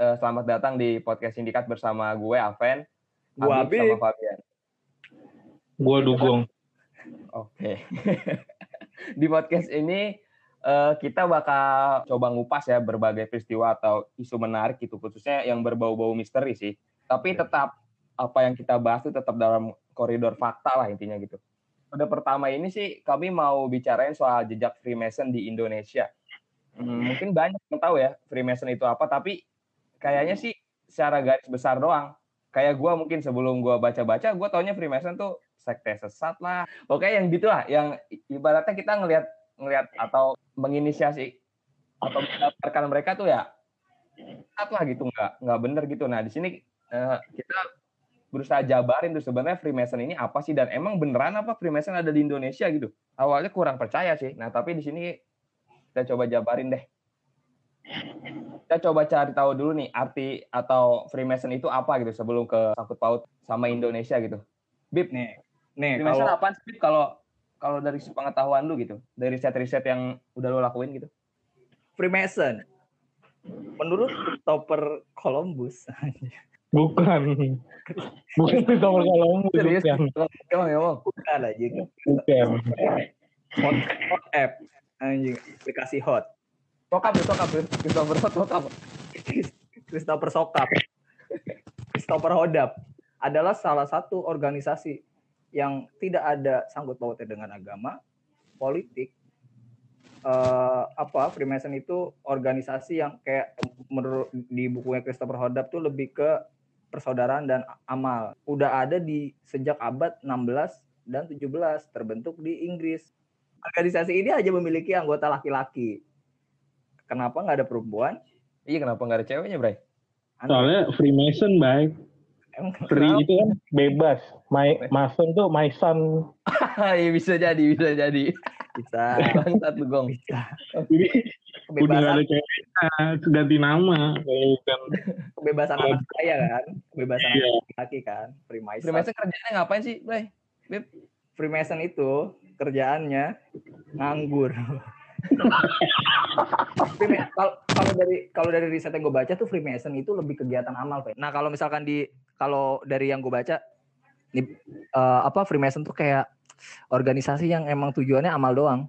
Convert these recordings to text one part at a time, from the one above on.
Eh, selamat datang di podcast Sindikat bersama gue Alven, Gua Habib Habib. sama Fabian. Gua dukung. Oke. di podcast ini eh, kita bakal coba ngupas ya berbagai peristiwa atau isu menarik gitu khususnya yang berbau-bau misteri sih. Tapi tetap apa yang kita bahas itu tetap dalam koridor fakta lah intinya gitu. Pada pertama ini sih kami mau bicarain soal jejak Freemason di Indonesia. Hmm, mungkin banyak yang tahu ya Freemason itu apa, tapi kayaknya sih secara garis besar doang. Kayak gua mungkin sebelum gua baca-baca, gua taunya Freemason tuh sekte sesat lah. Oke, yang gitulah, yang ibaratnya kita ngelihat ngelihat atau menginisiasi atau mendaftarkan mereka tuh ya sesat lah gitu, nggak nggak bener gitu. Nah di sini eh, kita berusaha jabarin tuh sebenarnya Freemason ini apa sih dan emang beneran apa Freemason ada di Indonesia gitu. Awalnya kurang percaya sih. Nah tapi di sini kita coba jabarin deh. Kita coba cari tahu dulu nih arti atau Freemason itu apa gitu sebelum ke sangkut paut sama Indonesia gitu. Bib, Nih, nih Freemason kalau apaan sih Bib, kalau kalau dari pengetahuan lu gitu, dari riset-riset yang udah lu lakuin gitu. Freemason, menurut Christopher Columbus, Bukan. Bukan Christopher Columbus. Serius? Bukan. Emang emang. bukan aja Bukan. hot, hot app, anjing, aplikasi hot. Sokap ya, sokap ya. Christopher sokap. Christopher Sokap, Christopher Hodap adalah salah satu organisasi yang tidak ada sangkut pautnya dengan agama, politik. eh, apa Freemason itu organisasi yang kayak menurut di bukunya Christopher Hodap tuh lebih ke persaudaraan dan amal. Udah ada di sejak abad 16 dan 17 terbentuk di Inggris. Organisasi ini hanya memiliki anggota laki-laki. Kenapa nggak ada perempuan? Iya kenapa nggak ada ceweknya, Bray? Aneh. Soalnya Freemason baik. Emang Free kenapa? itu kan bebas. My, Mason tuh my son. Iya bisa jadi, bisa jadi. bisa Bangsat lu gong. bisa Jadi udah kebebasan gak ada ceweknya. ganti nama. Kalau bukan. kebebasan anak saya kan kebebasan Iya. anak laki kan Freemason Freemason kerjanya ngapain sih, Bray? Freemason itu kerjaannya nganggur kalau dari kalau dari riset yang gue baca tuh Freemason itu lebih kegiatan amal Pak. nah kalau misalkan di kalau dari yang gue baca nih, eh, apa Freemason tuh kayak organisasi yang emang tujuannya amal doang.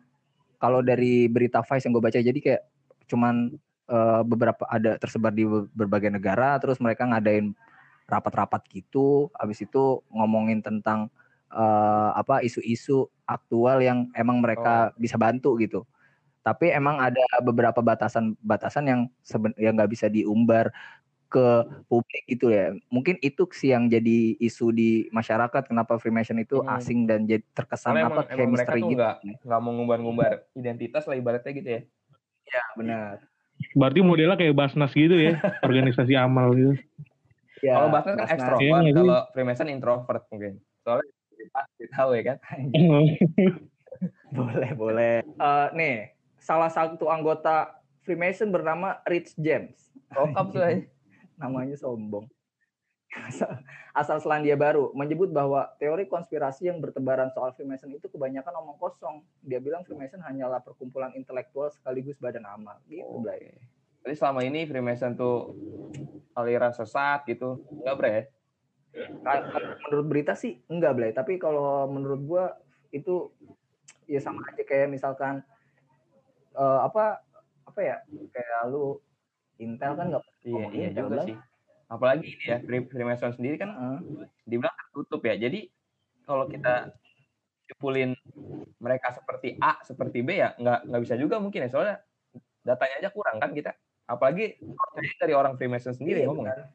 Kalau dari berita Vice yang gue baca jadi kayak cuman eh, beberapa ada tersebar di be- berbagai negara terus mereka ngadain rapat-rapat gitu. Habis itu ngomongin tentang eh, apa isu-isu aktual yang emang mereka bisa bantu gitu tapi emang ada beberapa batasan-batasan yang seben yang nggak bisa diumbar ke publik gitu ya mungkin itu sih yang jadi isu di masyarakat kenapa Freemason itu Hmm. asing dan jadi terkesan Soalnya apa emang, kayak emang mereka misteri tuh gitu nggak nggak mau ngumbar-ngumbar identitas lah ibaratnya gitu ya. ya benar Berarti modelnya kayak Basnas gitu ya. organisasi amal gitu. ya kalau Basnas kan ekstrovert, sih? kalau Freemason introvert mungkin. Soalnya pasti tahu ya kan. boleh boleh Eh, nih salah satu anggota Freemason bernama Rich James Sokap tuh aja. namanya sombong asal, asal Selandia Baru menyebut bahwa teori konspirasi yang bertebaran soal Freemason itu kebanyakan omong kosong dia bilang Freemason hanyalah perkumpulan intelektual sekaligus badan amal gitu Oh. Blay. Jadi selama ini Freemason tuh aliran sesat gitu. Enggak, Bre? menurut berita sih enggak Blay tapi kalau menurut gua itu ya sama aja kayak misalkan eh, apa apa ya kayak lu Intel kan nggak Iya, iya juga bola. sih. Apalagi ini ya, Free- Freemason sendiri kan Heeh. dibilang tertutup ya. Jadi kalau kita simpulin mereka seperti A, seperti B ya nggak nggak bisa juga mungkin ya soalnya datanya aja kurang kan kita. Apalagi dari orang Freemason sendiri Iya, ngomong. ya. benar.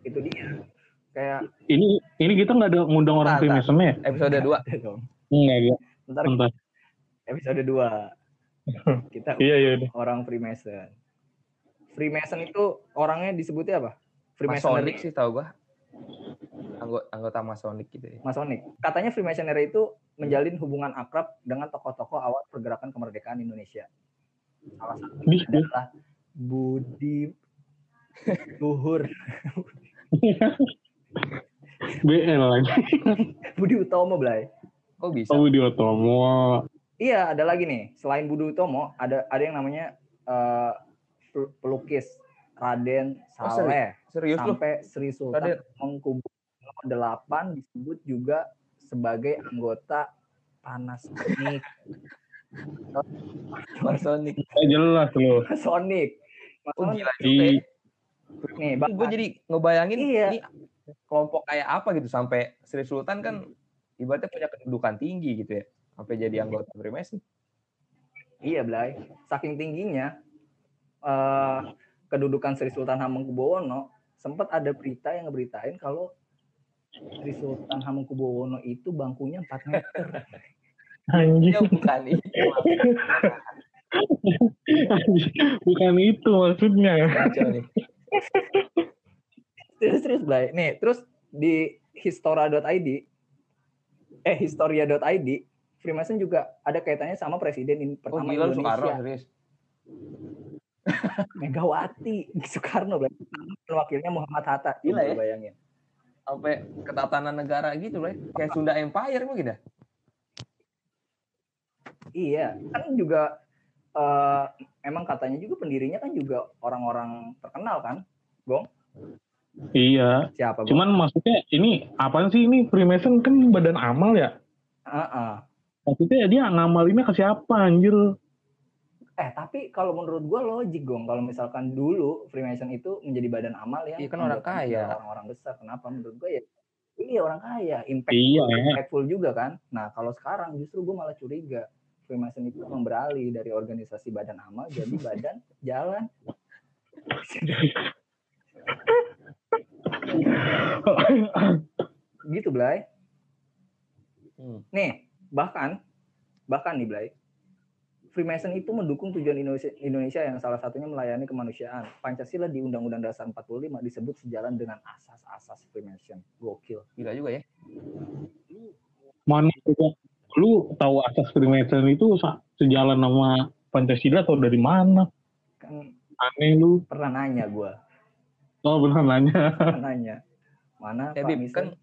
itu dia kayak ini ini kita nggak ada ngundang orang Nggak, Freemason ya? Episode 2. dong Enggak ada. ntar episode 2 kita Iya iya. iya. orang Freemason Freemason itu orangnya disebutnya apa Freemasonry Masonic sih tahu gua. Anggota anggota Masonic gitu ya. Masonic katanya Freemasonry itu menjalin hubungan akrab dengan tokoh-tokoh awal pergerakan kemerdekaan Indonesia salah satunya adalah Budi Luhur BL lagi. Budi Utomo Blay Kok bisa? Oh di Otomo. Iya, ada lagi nih. Selain Budi Utomo, ada ada yang namanya eh, pel- pelukis Raden Oh, Saleh Serius lu? sampai Sri Sultan Raden. Delapan disebut juga sebagai anggota Panasonic. Masonic. Eh, jelas loh. Panasonic. Oh Masonic. gila juga ya. Nih, Gue bahkan jadi ngebayangin Iya. ini kelompok kayak apa gitu sampai Sri Sultan kan ibaratnya punya kedudukan tinggi gitu ya. Sampai jadi anggota Freemason. Iya, Blay. Saking tingginya eh kedudukan Sri Sultan Hamengkubuwono sempat ada berita yang ngeberitain kalau Sri Sultan Hamengkubuwono itu bangkunya 4 meter. anjing. Ya bukan itu. Bukan itu maksudnya. Nih. Terus terus Blay. Nih, terus di histora.id eh historia.id Freemason juga ada kaitannya sama presiden in- Oh pertama gila lu Soekarno Indonesia, serius. Megawati Soekarno wakilnya Muhammad Hatta. Gila Coba ya. Bayangin. Sampai ketatanan negara gitu loh. Kayak Sunda Empire mungkin ya. Iya, kan juga eh emang katanya juga pendirinya kan juga orang-orang terkenal kan? Iya. Siapa? Bang? Cuman maksudnya ini apaan sih ini Freemason kan badan amal ya? Heeh. Maksudnya dia ngamalinnya ke siapa anjir? Eh, tapi kalau menurut gua logik, Gong. Kalau misalkan dulu Freemason itu menjadi badan amal yang Iya, kan orang kaya. Orang-orang besar. Kenapa menurut gua ya? Iya, orang kaya, impact Iya. impactful juga kan. Nah, kalau sekarang justru gua malah curiga Freemason itu memang beralih dari organisasi badan amal jadi badan jalan. gitu, Blay. Hmm. Nih, bahkan bahkan nih Blay. Freemason itu mendukung tujuan Indonesia, Indonesia yang salah satunya melayani kemanusiaan. Pancasila di Undang-Undang Dasar 45 disebut sejalan dengan asas-asas Freemason. Gokil. Gila juga ya. Mana juga lu tahu asas Freemason itu sejalan sama Pancasila atau dari mana? Kan Aneh lu. pernah nanya gua, Oh benar nanya. pernah nanya. Mana Ya, Pak Misan?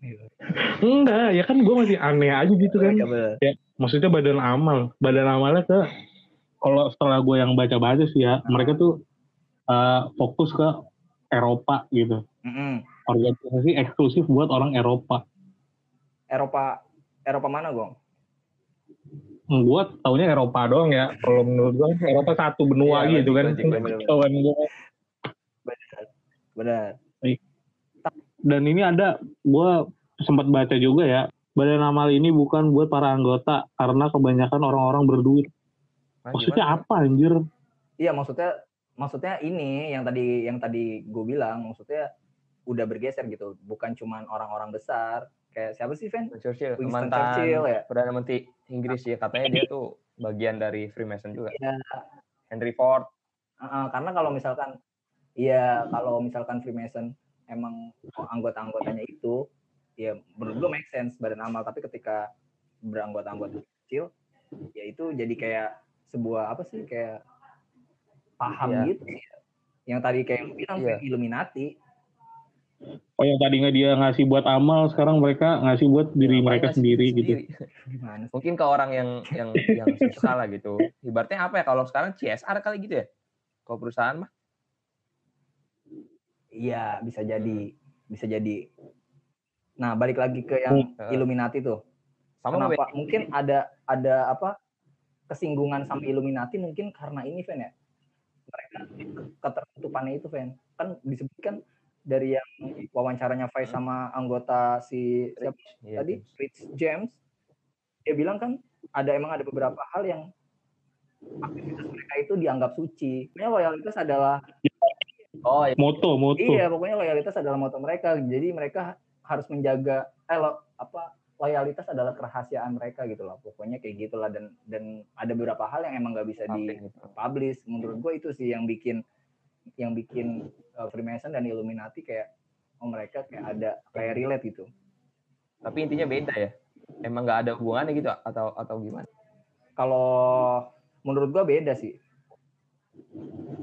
Enggak, ya kan gue masih aneh aja gitu kan. Bener. Maksudnya badan amal. Badan amalnya ke kalau setelah gue yang baca-baca sih ya, mereka tuh uh, fokus ke Eropa gitu. Mm-mm. Organisasi eksklusif buat orang Eropa. Eropa Eropa mana, Gong? Gue taunya Eropa doang ya. Kalau menurut gue Eropa satu benua Iya, gitu kan. logik, logik, logik. Kawan gua. Benar. Dan ini ada, gue sempat baca juga ya. Badan amal ini bukan buat para anggota karena kebanyakan orang-orang berduit. Nah, Maksudnya gimana? apa anjir? Iya, maksudnya maksudnya ini yang tadi yang tadi gue bilang, maksudnya udah bergeser gitu, bukan cuman orang-orang besar. Kayak siapa sih, Ven? Churchill, Winston mantan Churchill ya. perdana menteri Inggris ya katanya dia tuh bagian dari Freemason juga. Iya. Henry Ford. Uh, karena kalau misalkan ya kalau misalkan Freemason emang anggota-anggotanya itu ya menurut gue make sense badan amal tapi ketika beranggota-anggota kecil ya itu jadi kayak sebuah apa sih kayak paham Iya. gitu yang tadi kayak lu bilang Iya. Illuminati Oh yang tadinya dia ngasih buat amal, sekarang mereka ngasih buat diri Ngapain mereka sendiri diri gitu. gimana? Mungkin ke orang yang yang yang susah lah gitu. Ibaratnya apa ya kalau sekarang CSR kali gitu ya? Kalau perusahaan mah iya bisa jadi. Bisa jadi. Nah balik lagi ke yang Hmm. Illuminati tuh. Sama kenapa? mungkin ada ada apa kesinggungan sama Illuminati mungkin karena ini Fen ya? Mereka ketertutupannya itu Fen. Kan disebutkan dari yang wawancaranya Faiz sama anggota si siapa? Iya, tadi? Rich James. Dia bilang kan ada emang ada beberapa hal yang aktivitas mereka itu dianggap suci. Pokoknya loyalitas adalah Oh, iya. Moto, moto. iya pokoknya loyalitas adalah moto mereka jadi mereka harus menjaga eh lo, apa loyalitas adalah kerahasiaan mereka gitu loh pokoknya kayak gitulah dan dan ada beberapa hal yang emang nggak bisa di Update gitu. publish menurut gue itu sih yang bikin yang bikin uh, Freemason dan Illuminati kayak oh mereka kayak ada kayak relate gitu Tapi intinya beda ya. Emang nggak ada hubungannya gitu atau atau gimana? kalau menurut gue beda sih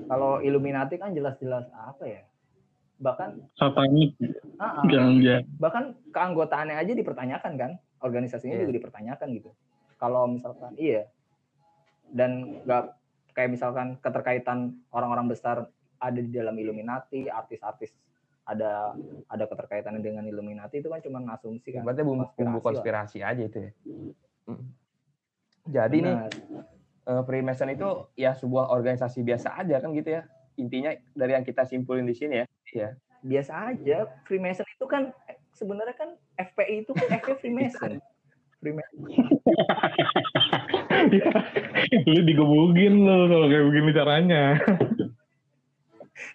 kalau Illuminati kan jelas-jelas apa ya? Bahkan Satanik, ah, ah, jangan bahkan keanggotaannya aja dipertanyakan kan? Organisasinya Iya. juga dipertanyakan gitu. Kalau misalkan iya. Dan nggak kayak misalkan keterkaitan orang-orang besar ada di dalam Illuminati, artis-artis ada ada keterkaitannya dengan Illuminati itu kan cuma asumsi kan. Berarti bumbu, bumbu konspirasi aja itu ya. Mm. Jadi nih Eh, Freemason itu ya sebuah organisasi biasa aja kan gitu ya. Intinya dari yang kita simpulin di sini ya. Iya. biasa aja. Freemason itu kan eh, sebenarnya kan FPI itu kan FPI Freemason. Freemason. lu digebukin lu kalau kayak begini caranya.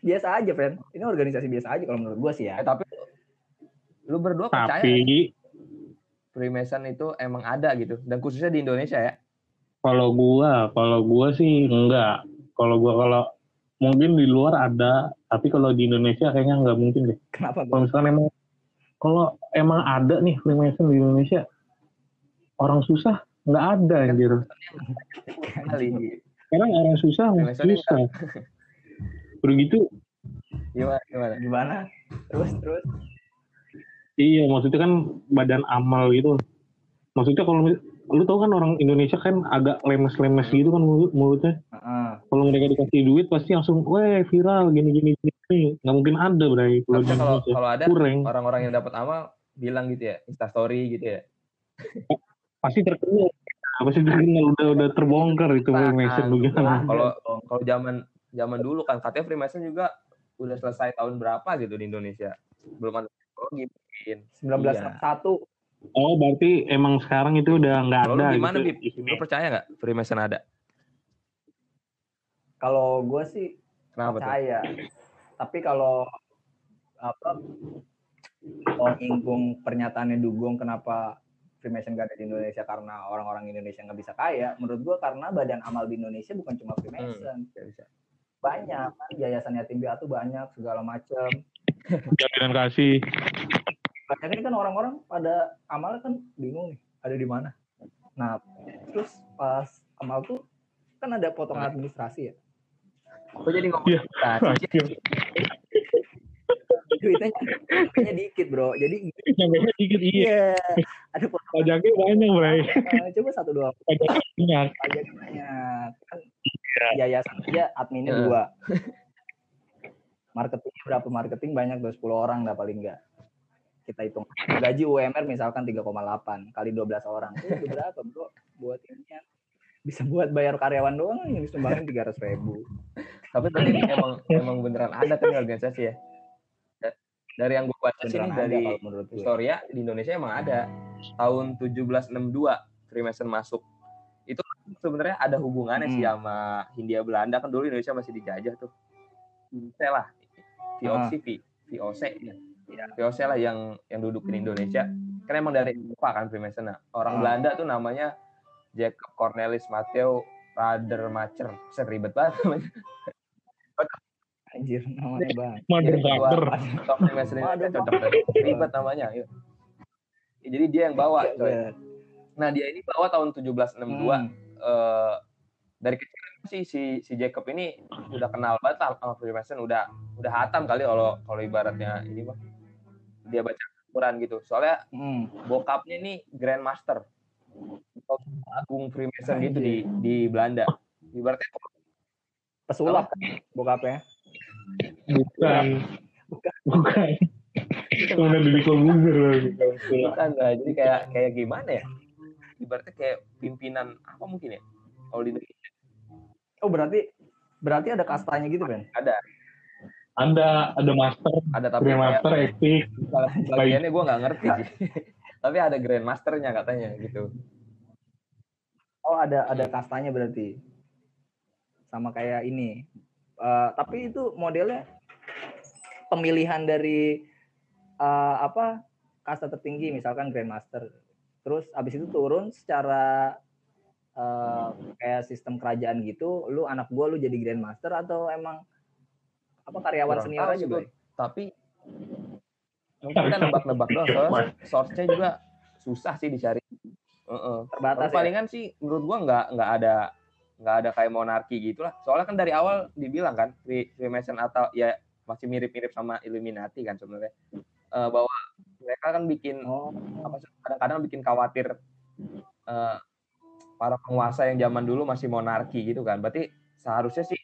Biasa aja, friend. Ini organisasi biasa aja kalau menurut gua sih ya. Eh, tapi lu berdua percaya Tapi Freemason itu emang ada gitu dan khususnya di Indonesia ya. Kalau gua, kalau gua sih enggak. Kalau gua kalau mungkin di luar ada, tapi kalau di Indonesia kayaknya nggak mungkin deh. Kenapa? Kalau Bang? misalkan emang kalau emang ada nih Freemason di Indonesia, orang susah nggak ada anjir. Kali. Sekarang orang susah susah. Udah gitu, Gimana gimana? Gimana? Terus terus. iya maksudnya kan badan amal gitu. Maksudnya kalau lu tau kan orang Indonesia kan agak lemes-lemes gitu kan mulut, mulutnya. Heeh. Kalau mereka dikasih duit pasti langsung, weh viral gini gini gini. Nggak mungkin ada berarti kalau ada Kurang. orang-orang yang dapat amal bilang gitu ya, Insta story gitu ya. Pasti terkenal. Pasti terkenal udah udah terbongkar itu Nah, Freemason nah, juga. Nah, kalau kalau zaman zaman dulu kan katanya Freemason juga udah selesai tahun berapa gitu di Indonesia. Belum ada teknologi mungkin. 1961 Oh berarti emang sekarang itu udah nggak ada gimana, gitu. Bib? Lu percaya nggak Freemason ada? kalau gua sih Kenapa tuh? percaya. Tapi kalau apa mau nyinggung pernyataannya Dugong kenapa Freemason gak ada di Indonesia karena orang-orang Indonesia nggak bisa kaya. Menurut gua karena badan amal di Indonesia bukan cuma Freemason, bisa. banyak kan yayasan yatim piatu banyak segala macam. Jaminan kasih. Ini kan orang-orang pada amal kan bingung nih ada di mana. Nah terus pas amal tuh kan ada potongan administrasi ya. Kok jadi ngomong Iya. administrasi. Duitnya, duitnya dikit bro. Jadi Nyampe dikit iya. iya ada potongan. Pajaknya banyak bray. eh, coba satu dua Pajaknya banyak. pajak banyak kan yayasan aja adminnya Iya. dua marketingnya berapa marketing banyak tuh 10 orang dah paling enggak kita hitung gaji UMR misalkan 3,8 kali 12 orang itu berapa bro buat ini ya bisa buat bayar karyawan doang yang disumbangin 300 ribu Tapi tadi emang emang beneran ada kan organisasi ya. Da- Dari yang gue baca sini ada dari menurut gue Historia di Indonesia emang ada tahun 1762 Freemason masuk. Itu sebenarnya ada hubungannya sih Hmm. sama Hindia Belanda kan dulu Indonesia masih dijajah tuh. VOC lah. VOC, V- VOC ya. Iya. VOC lah yang yang duduk di Indonesia. Kan emang dari Eropa kan Freemason. Nah, orang Ah. Belanda tuh namanya Jacob Cornelis Matteo Radermacher. Bisa ribet banget namanya. anjir namanya bang Mother Jadi ketua Fucker. top Freemason Indonesia cocok. Ribet namanya. Yuk. Jadi dia yang bawa. coy. Iya, Nah dia ini bawa tahun 1762 Hmm. eh, dari kecil sih si si Jacob ini udah kenal banget sama Freemason udah udah hatam kali kalau kalau ibaratnya ini mah dia baca Quran gitu. Soalnya Hmm. bokapnya ini Grandmaster. Atau agung Freemason gitu di di Belanda. Ibaratnya pesulap bokapnya. Bukan. Bukan. Bukan di Kolbuzer loh. bukan lah jadi kayak kayak gimana ya? Ibaratnya kayak pimpinan apa mungkin ya? Kalau di Indonesia. Oh berarti berarti ada kastanya gitu kan ada Ada ada master, ada tapi grandmaster, epic. Salah bagiannya gue nggak ngerti sih. Tapi ada grandmasternya katanya gitu. Oh ada ada kastanya berarti sama kayak ini. Eh, tapi itu modelnya pemilihan dari eh, apa kasta tertinggi misalkan grandmaster. Terus abis itu turun secara eh, kayak sistem kerajaan gitu. Lu anak gua lu jadi grandmaster atau emang apa karyawan Kurang senior aja? Bro. Tapi mungkin kita nebak-nebak doang soalnya source-nya juga susah sih dicari. Heeh. Terbatas ya. Palingan sih menurut gua nggak nggak ada nggak ada kayak monarki gitulah. Soalnya kan dari awal dibilang kan Free- Freemason atau ya masih mirip-mirip sama Illuminati kan sebenarnya. Eh, bahwa mereka kan bikin Oh, apa sih, kadang-kadang bikin khawatir eh, para penguasa yang zaman dulu masih monarki gitu kan. Berarti seharusnya sih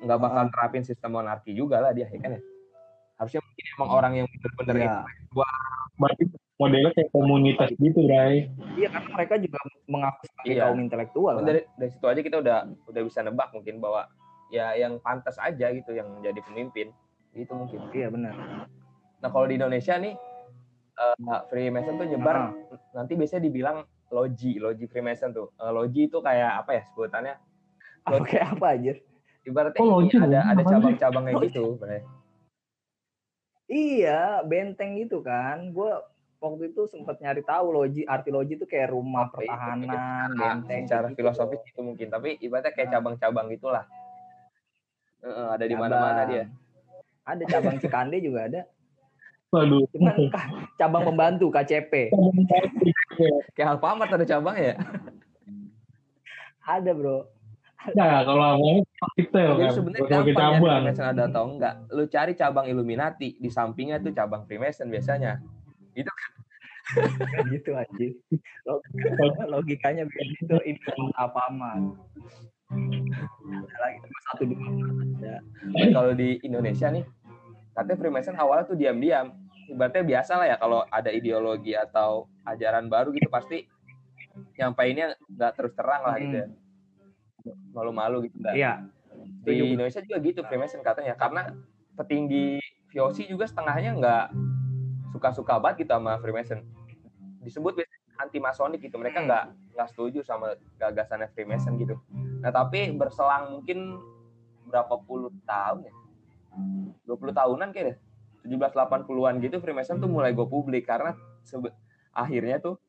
nggak bakal Ah. terapin sistem monarki juga lah dia ya kan ya harusnya mungkin emang orang yang bener-bener Iya. intelektual Berarti modelnya kayak komunitas gitu, Bray. Iya karena mereka juga mengaku sebagai Iya. kaum intelektual. kan. dari dari situ aja kita udah udah bisa nebak mungkin bahwa ya yang pantas aja gitu yang jadi pemimpin gitu mungkin Iya benar. nah kalau di Indonesia nih eh, Freemason tuh nyebar nanti biasanya dibilang logi logi Freemason tuh Eh, logi itu kayak apa ya sebutannya Apa kayak apa aja? Ibaratnya Oh, ini ada ada cabang-cabangnya gitu Bre. Iya, benteng itu kan. Gue waktu itu sempat nyari tahu logi arti logi itu kayak rumah Apa itu? pertahanan, Nah, benteng. secara gitu. filosofis itu mungkin tapi ibaratnya kayak Nah. cabang-cabang gitulah Heeh, ada di Cabang. mana-mana dia Ada cabang Cikande juga ada. Waduh. Cuman cabang pembantu KCP. kayak Alfamart ada cabangnya ya Ada, Bro. Nah, kalau awalnya detail kan, sebenarnya pakai gampang ya cabang. Freemason ada atau enggak. Lu cari cabang Illuminati, di sampingnya tuh cabang Freemason biasanya. Itu gitu aja. Logikanya, logikanya begitu ini apa aman. Ada lagi satu dua ada. Tapi kalau di Indonesia nih, katanya Freemason awalnya tuh diam-diam. Ibaratnya biasa lah ya kalau ada ideologi atau ajaran baru gitu pasti nyampainnya nggak terus terang lah gitu ya. Malu-malu gitu. Nah, Iya. di Indonesia juga gitu Freemason katanya. Karena petinggi VOC juga setengahnya nggak suka-suka banget gitu sama Freemason disebut anti masonik gitu. Mereka nggak nggak setuju sama gagasannya Freemason gitu. Nah tapi berselang mungkin berapa puluh tahun ya? 20 tahunan kayaknya. 17 80-an gitu Freemason tuh mulai go publik. Karena akhirnya tuh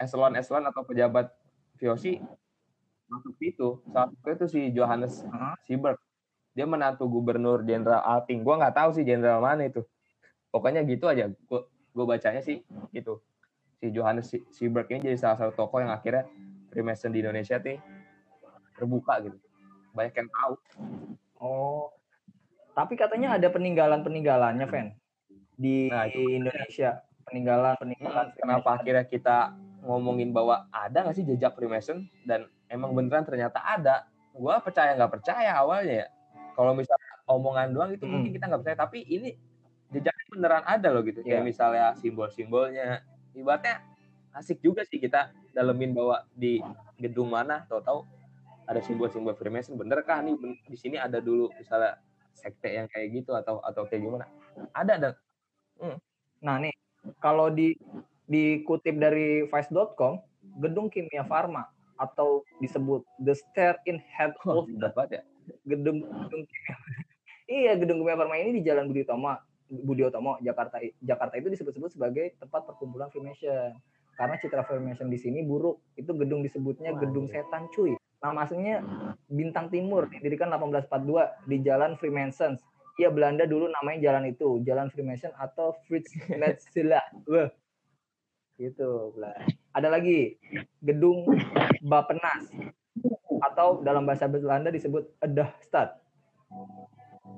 eselon-eselon atau pejabat VOC masuk itu salah satu itu si Johannes? Siebert dia menantu gubernur jenderal Alting gua nggak tahu sih jenderal mana itu pokoknya gitu aja gua bacanya sih gitu si Johannes Si- Siebert ini jadi salah satu tokoh yang akhirnya Freemason di Indonesia tuh terbuka gitu banyak yang tahu Oh. Tapi katanya ada peninggalan-peninggalannya, Fen. Di Nah. Indonesia. Peninggalan-peninggalan. kenapa akhirnya kita ngomongin bahwa ada nggak sih jejak Freemason? Dan emang beneran ternyata ada. Gua percaya nggak percaya awalnya ya. Kalau misalnya omongan doang itu Hmm. mungkin kita nggak percaya. Tapi ini jejaknya beneran ada loh gitu. Kayak Iya. misalnya simbol-simbolnya. Ibaratnya asik juga sih kita dalemin bahwa di gedung mana tahu-tahu ada simbol-simbol Freemason. Bener kah nih? Di sini ada dulu misalnya sekte yang kayak gitu atau atau kayak gimana? Ada dan Nah, nih kalau di dikutip dari vice.com, gedung kimia farma atau disebut the stair in head oh, of the banget ya gedung gedung kimia. iya, gedung kimia farma ini di Jalan Budi Utomo, Budi Utomo, Jakarta. Jakarta itu disebut-sebut sebagai tempat perkumpulan Freemason. Karena citra Freemason di sini buruk. Itu gedung disebutnya Wah, gedung iya. setan, cuy. Nama aslinya Bintang Timur, didirikan 1842 di Jalan Freemasons. Iya Belanda dulu namanya jalan itu, Jalan Freemason atau Fritz Metzela. Wah. Gitu, Bla. Ada lagi gedung Bapenas atau dalam bahasa Belanda disebut Edahstad.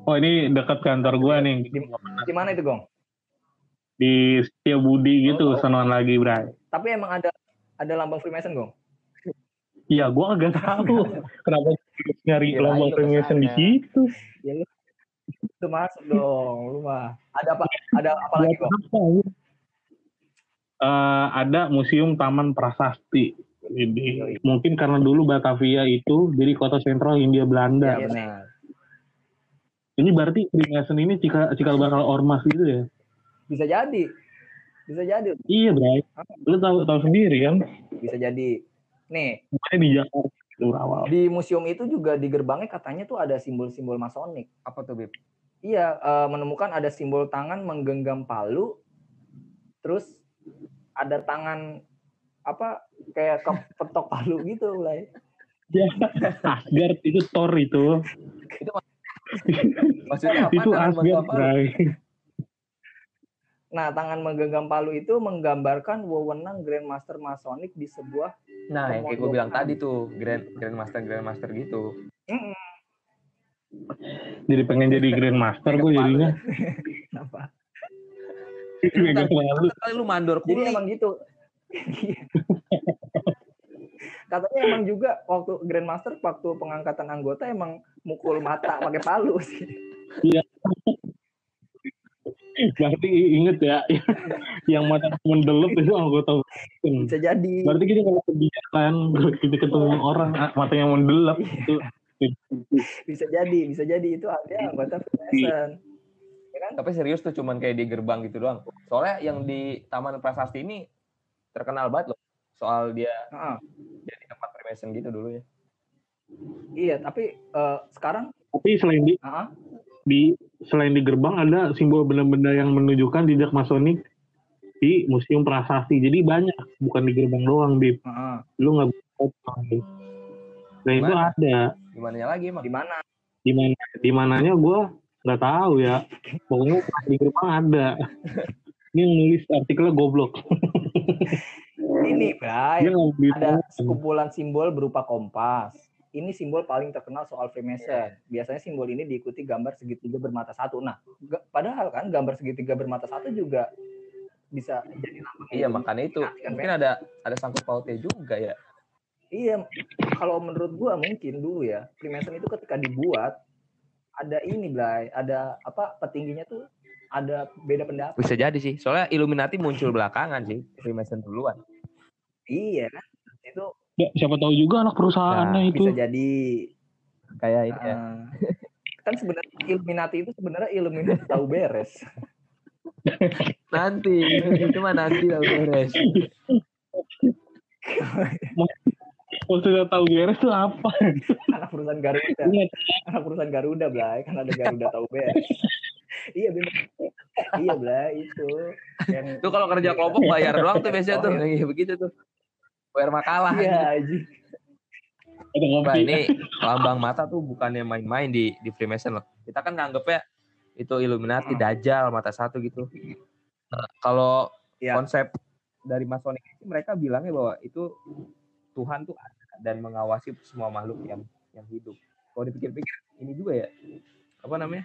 Oh ini dekat kantor gua nih Di, di mana itu, Gong? di Setiabudi gitu, Oh, oh. lagi, Bray. Tapi emang ada ada lambang Freemason, Gong? Iya, gua agak tahu kenapa nyari Kirain lambang lu Freemason di situ. Itu masuk dong, lu mah. Ada apa? Ada apa lagi, Gong? Ya? Eh, ada Museum Taman Prasasti. Jadi, mungkin karena dulu Batavia itu jadi kota sentral Hindia Belanda. Iya, benar Ini berarti Freemason ini cikal, cikal bakal ormas gitu ya? Bisa jadi. Bisa jadi. Iya, Bray. Lu tahu tahu sendiri kan? Bisa jadi. Nih, Makanya di Jakarta itu awal. di museum itu juga di gerbangnya katanya tuh ada simbol-simbol masonik. apa tuh Bib Iya, eh, menemukan ada simbol tangan menggenggam palu, terus ada tangan apa kayak kepetok palu gitu, Blay. Ya, Asgard itu Thor itu. maksudnya apa itu tangan Asgard. Nah, tangan menggenggam palu itu menggambarkan wewenang Grandmaster Masonic di sebuah Nah, yang kayak gue bilang tadi tuh, Grand Grandmaster Grandmaster gitu. Jadi pengen jadi Grandmaster gue jadinya. kenapa? Megang palu. Kali lu mandor Jadi kuli. emang gitu. Katanya emang juga waktu Grandmaster waktu pengangkatan anggota emang mukul mata pakai palu sih. Berarti inget ya, yang mata mendelep itu anggota. Bisa jadi. Berarti kita kalau kebijakan, kita ketemu orang ah, matanya mendelep itu Bisa jadi, bisa jadi itu ada anggota Freemason. Ya kan? Tapi serius tuh cuman kayak di gerbang gitu doang. Soalnya yang di Taman Prasasti ini terkenal banget loh. Soal dia Heeh. jadi tempat Freemason gitu dulu ya. Iya, tapi eh, sekarang tapi selain di, heeh, di selain di gerbang ada simbol benda-benda yang menunjukkan jejak masonik di Museum Prasasti. Jadi banyak, bukan di gerbang doang, Bib. heeh. Lu nggak. Nah itu Gimana? ada. Gimana lagi emang? di mana? Di mana di mananya gue nggak tahu ya. Pokoknya di gerbang ada. Ini yang nulis artikelnya goblok. Ini, Bray. Ada sekumpulan simbol berupa kompas. Ini simbol paling terkenal soal Freemason. Biasanya simbol ini diikuti gambar segitiga bermata satu. Nah, padahal kan gambar segitiga bermata satu juga bisa jadi lambang. Iya makanya itu Illuminati kan, mungkin ada ada sangkut pautnya juga ya. Iya, kalau menurut gua mungkin dulu ya, Freemason itu ketika dibuat ada ini, Blay, ada apa petingginya tuh ada beda pendapat. Bisa jadi sih. Soalnya Illuminati muncul belakangan sih. Freemason duluan. Iya kan? Itu Ya, siapa tahu juga anak perusahaannya Nah, itu. bisa jadi Kayak ini ya. eh, kan sebenarnya Illuminati itu sebenarnya Illuminati tahu beres. Nanti itu mah nanti lah beres. Maksudnya tahu beres itu apa? anak perusahaan Garuda Ingat, anak perusahaan Garuda Blay kan ada Garuda tahu beres iya benar iya Blay itu yang Itu kalau kerja kelompok bayar doang tuh biasanya tuh. Yang kayak begitu tuh. Bayar makalah. iya aja Nah, ini lambang mata tuh bukannya main-main di di Freemason loh. Kita kan nganggepnya itu Illuminati, Hmm. Dajjal, mata satu gitu. Nah, kalau Iya. konsep dari Masonik mereka bilangnya bahwa itu Tuhan tuh ada dan mengawasi semua makhluk yang yang hidup. Kalau dipikir-pikir ini juga ya apa namanya?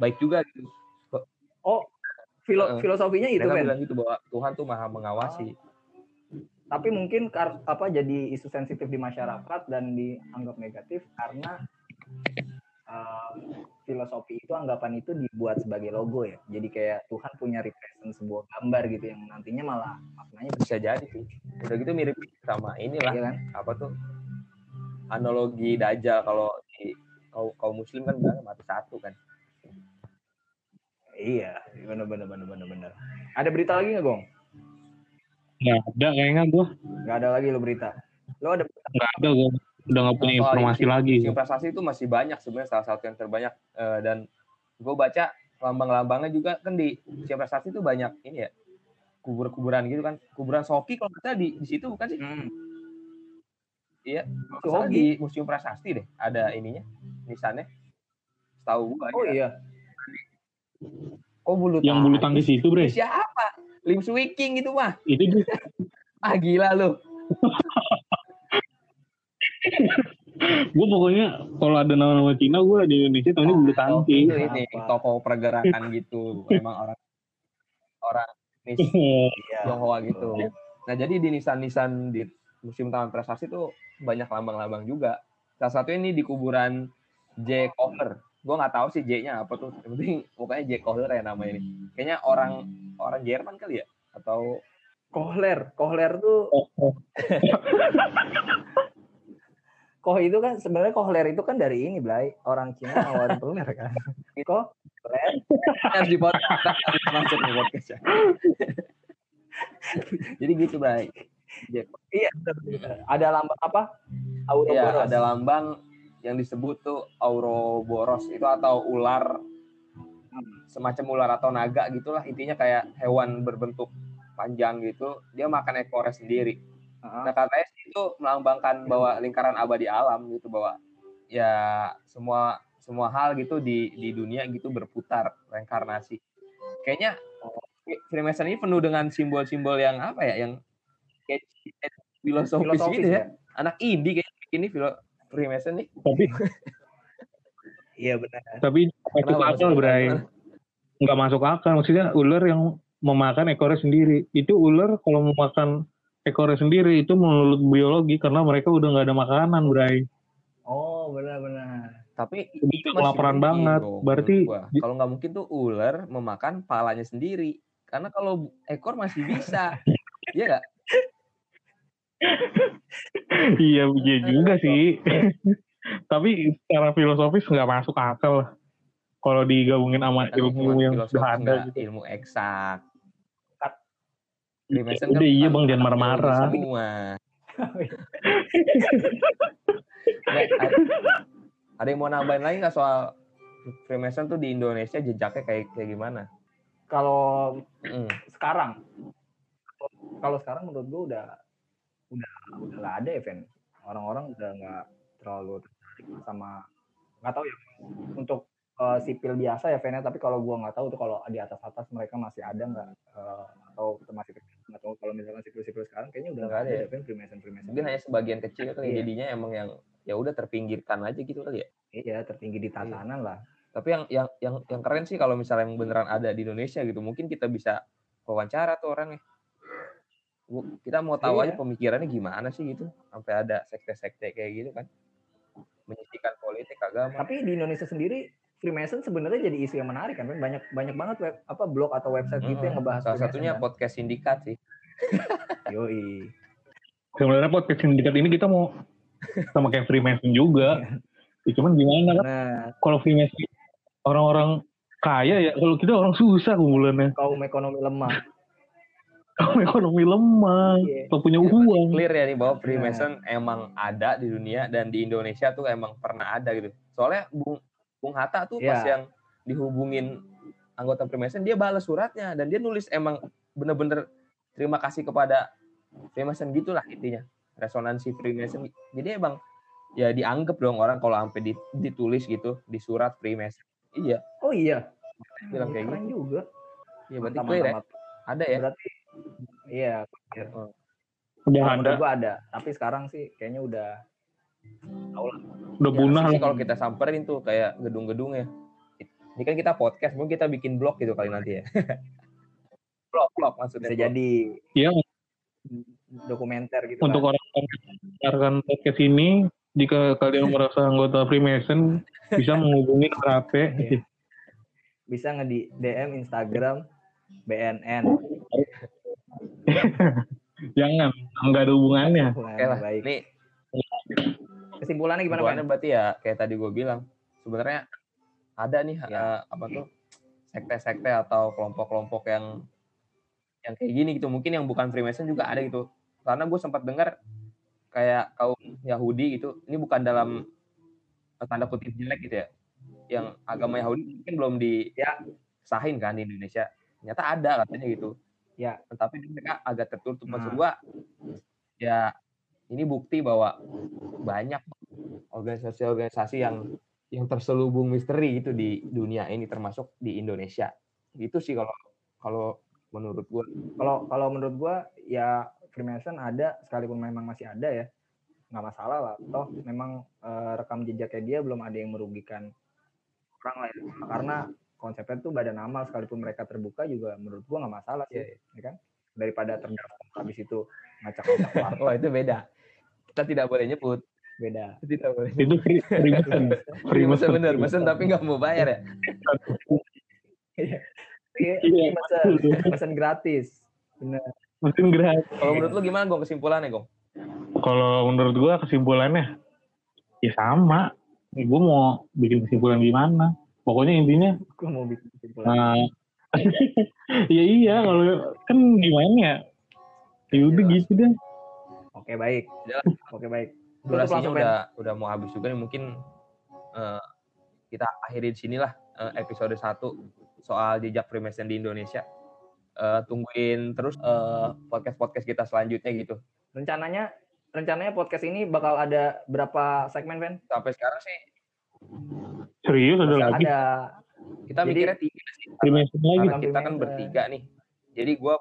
Baik juga gitu. oh filo Heeh. filosofinya itu kan bilang gitu bahwa Tuhan tuh maha mengawasi. tapi mungkin kar- apa jadi isu sensitif di masyarakat dan dianggap negatif karena uh, filosofi itu anggapan itu dibuat sebagai logo ya jadi kayak Tuhan punya represent sebuah gambar gitu yang nantinya malah maknanya Bisa jadi sih. Udah gitu mirip sama inilah ya kan apa tuh analogi dajjal kalau di kaum kaum muslim kan bilang mati satu kan iya benar benar benar benar benar ada berita lagi nggak gong Nggak ada kayaknya gue. nggak ada lagi lo berita lo ada Nggak ada gue. Udah nggak punya informasi lagi. museum prestasi itu masih banyak sebenarnya salah satu yang terbanyak. Eh, dan gue baca lambang-lambangnya juga kan di museum prestasi itu banyak ini ya kubur-kuburan gitu kan. Kuburan Soki kalau kita di di situ bukan sih? Hmm. iya. Hoki. di museum prasasti deh ada ininya nisannya. Tahu gue oh iya. Oh bulu Yang bulu tangkis itu, Bre. siapa? Lim Swee King itu mah. Itu ah gila lu gue pokoknya kalau ada nama-nama Cina gue di Indonesia tahunya bulu Oh, tangkis. itu ini Apa? toko pergerakan gitu. Emang orang orang iya Tionghoa gitu. Nah jadi di nisan-nisan di museum taman prestasi tuh banyak lambang-lambang juga. Salah satu ini di kuburan J Kohler. Gue nggak tahu sih J-nya apa tuh. Yang penting pokoknya J Kohler ya nama ini. Kayaknya orang orang Jerman kali ya? Atau Kohler? Kohler tuh Koh itu kan sebenarnya Kohler itu kan dari ini Blay. Orang Cina awal peler kan. Harus di podcast harus masuk di podcast jadi gitu baik iya ada lambang apa? Iya, Ouroboros ada lambang yang disebut tuh Ouroboros itu atau ular. Semacam ular atau naga gitulah. Intinya kayak hewan berbentuk panjang gitu. Dia makan ekornya sendiri. Heeh. nah katanya itu melambangkan bahwa lingkaran abadi alam gitu bahwa ya semua semua hal gitu di di dunia gitu berputar reinkarnasi kayaknya Freemason ini penuh dengan simbol-simbol yang apa ya yang kayak filosofis, filosofis gitu ya ya anak indie kayak ini filo Freemason nih Tapi iya benar tapi masuk akal, Bray. akal? Nggak masuk akal. Maksudnya ular yang memakan ekornya sendiri. Itu ular kalau memakan ekornya sendiri itu menurut biologi karena mereka udah nggak ada makanan, Bray. Oh, benar-benar. Tapi itu kelaparan banget. dong, Berarti kalau nggak mungkin tuh ular memakan palanya sendiri. Karena kalau ekor masih bisa. Iya nggak? iya iya juga sih. Tapi secara filosofis nggak masuk akal lah. Kalau digabungin sama ilmu yang sudah ada nggak gitu. ilmu eksak. Kat- Freemason Udah iya bang jangan marah-marah. Semua. Ada, yang mau nambahin lagi nggak soal Freemason tuh di Indonesia jejaknya kayak kayak gimana? Kalau Mm. sekarang, kalau sekarang menurut gue udah udah udah nggak ada event. Orang-orang udah nggak terlalu tertarik sama nggak tahu ya untuk eh, sipil biasa ya eventnya. Tapi kalau gua nggak tahu tuh kalau di atas atas mereka masih ada nggak eh, atau masih kecil nggak tahu kalau misalkan sipil-sipil sekarang kayaknya udah Nggak ada ya? event Freemason Freemason. Mungkin hanya sebagian kecil kali Iya. jadinya emang yang ya udah terpinggirkan aja gitu kali ya. Iya tertinggi di tatanan lah. Tapi yang yang yang yang keren sih kalau misalnya yang beneran ada di Indonesia gitu, mungkin kita bisa wawancara tuh orangnya. Kita mau tahu Iya. aja pemikirannya gimana sih gitu, sampai ada sekte-sekte kayak gitu kan. Menyisikan politik agama. Tapi di Indonesia sendiri Freemason sebenarnya jadi isu yang menarik kan, banyak banyak banget web apa blog atau website gitu yang ngebahas Salah Freemason, satunya kan? podcast sindikat sih. Yoi. Sebenarnya podcast sindikat ini kita mau sama kayak Freemason juga. Ya, cuman gimana kan Nah, kalau Freemason orang-orang kaya ya, kalau kita orang susah kumpulannya. kaum ekonomi lemah. Kalau ekonomi lemah, Iya. atau punya uang. Clear ya nih bahwa Freemason emang ada di dunia dan di Indonesia tuh emang pernah ada gitu. Soalnya Bung Bung Hatta tuh pas Iya. yang dihubungin anggota Freemason dia balas suratnya dan dia nulis emang bener-bener terima kasih kepada Freemason gitulah intinya. Resonansi Freemason. Jadi emang ya dianggap dong orang kalau sampai di- ditulis gitu di surat Freemason. Iya. Oh iya. bilang kayak Keren gitu. juga. ya berarti Mantap, clear ya? ada ya? Berarti iya. Udah Kalau ada, gua ada, tapi sekarang sih kayaknya udah udah Ya, punah kalau kita samperin tuh kayak gedung-gedung ya ini kan kita podcast mungkin kita bikin blog gitu kali nanti ya blog blog maksudnya bisa blog. jadi Iya, dokumenter gitu untuk kan. orang yang mendengarkan podcast ini, jika kalian merasa anggota Freemason, bisa menghubungi KP. Iya. Bisa nge di DM Instagram BNN. Jangan, nggak ada hubungannya. Oke lah baik. nih Kesimpulannya gimana, Kesimpulannya Ben? berarti ya kayak tadi gue bilang sebenarnya ada nih Ya. eh, apa tuh sekte-sekte atau kelompok-kelompok yang yang kayak gini gitu mungkin yang bukan Freemason juga ada gitu karena gue sempat dengar kayak kaum Yahudi gitu ini bukan dalam tanda kutip jelek gitu ya yang agama Yahudi mungkin belum Ya. disahin kan di Indonesia ternyata ada katanya gitu Ya. tapi mereka agak tertutup maksud Nah. gua ya ini bukti bahwa banyak organisasi-organisasi yang yang terselubung misteri gitu di dunia ini termasuk di Indonesia gitu sih kalau kalau menurut gua Kalau kalau menurut gua ya Freemason ada sekalipun memang masih ada ya nggak masalah lah. Toh memang eh, rekam jejaknya dia belum ada yang merugikan orang lah ya. Karena konsepnya tuh badan amal sekalipun mereka terbuka juga menurut gua nggak masalah sih, Iya, ya kan? Daripada terdaftar habis itu ngacak-ngacak itu beda kita tidak boleh nyebut beda. tidak boleh Itu free, Freemason. Freemason Freemason. bener mesen tapi nggak mau bayar ya Iya, Iya. pesan, pesan gratis. Bener. Mesin gratis. kalau menurut lu gimana gong kesimpulannya gong Kalau menurut gua kesimpulannya, ya sama. Gue mau bikin kesimpulan gimana. Pokoknya intinya, Gua mau bikin kesimpulan. nah, ya iya kalau kan gimana ya? Ya udah gitu deh. Oke baik. Udah Oke baik. Durasinya langsung, Ben. udah udah mau habis juga nih mungkin eh, kita akhiri di sinilah eh, episode 1 soal jejak Freemason di Indonesia. Eh, tungguin terus eh, podcast-podcast kita selanjutnya gitu. rencananya rencananya podcast ini bakal ada berapa segmen Ven? Sampai sekarang sih Serius ada lagi? ada kita Jadi- mikirnya tiga sih. Freemason lagi. Karena kita kan bertiga nih. Jadi gua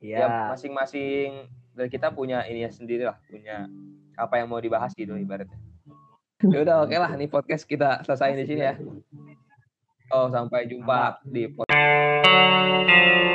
ya ya masing-masing kita punya ini sendiri lah, punya apa yang mau dibahas gitu ibaratnya. Ya udah oke lah nih podcast kita selesai di sini ya. Oh sampai jumpa di podcast.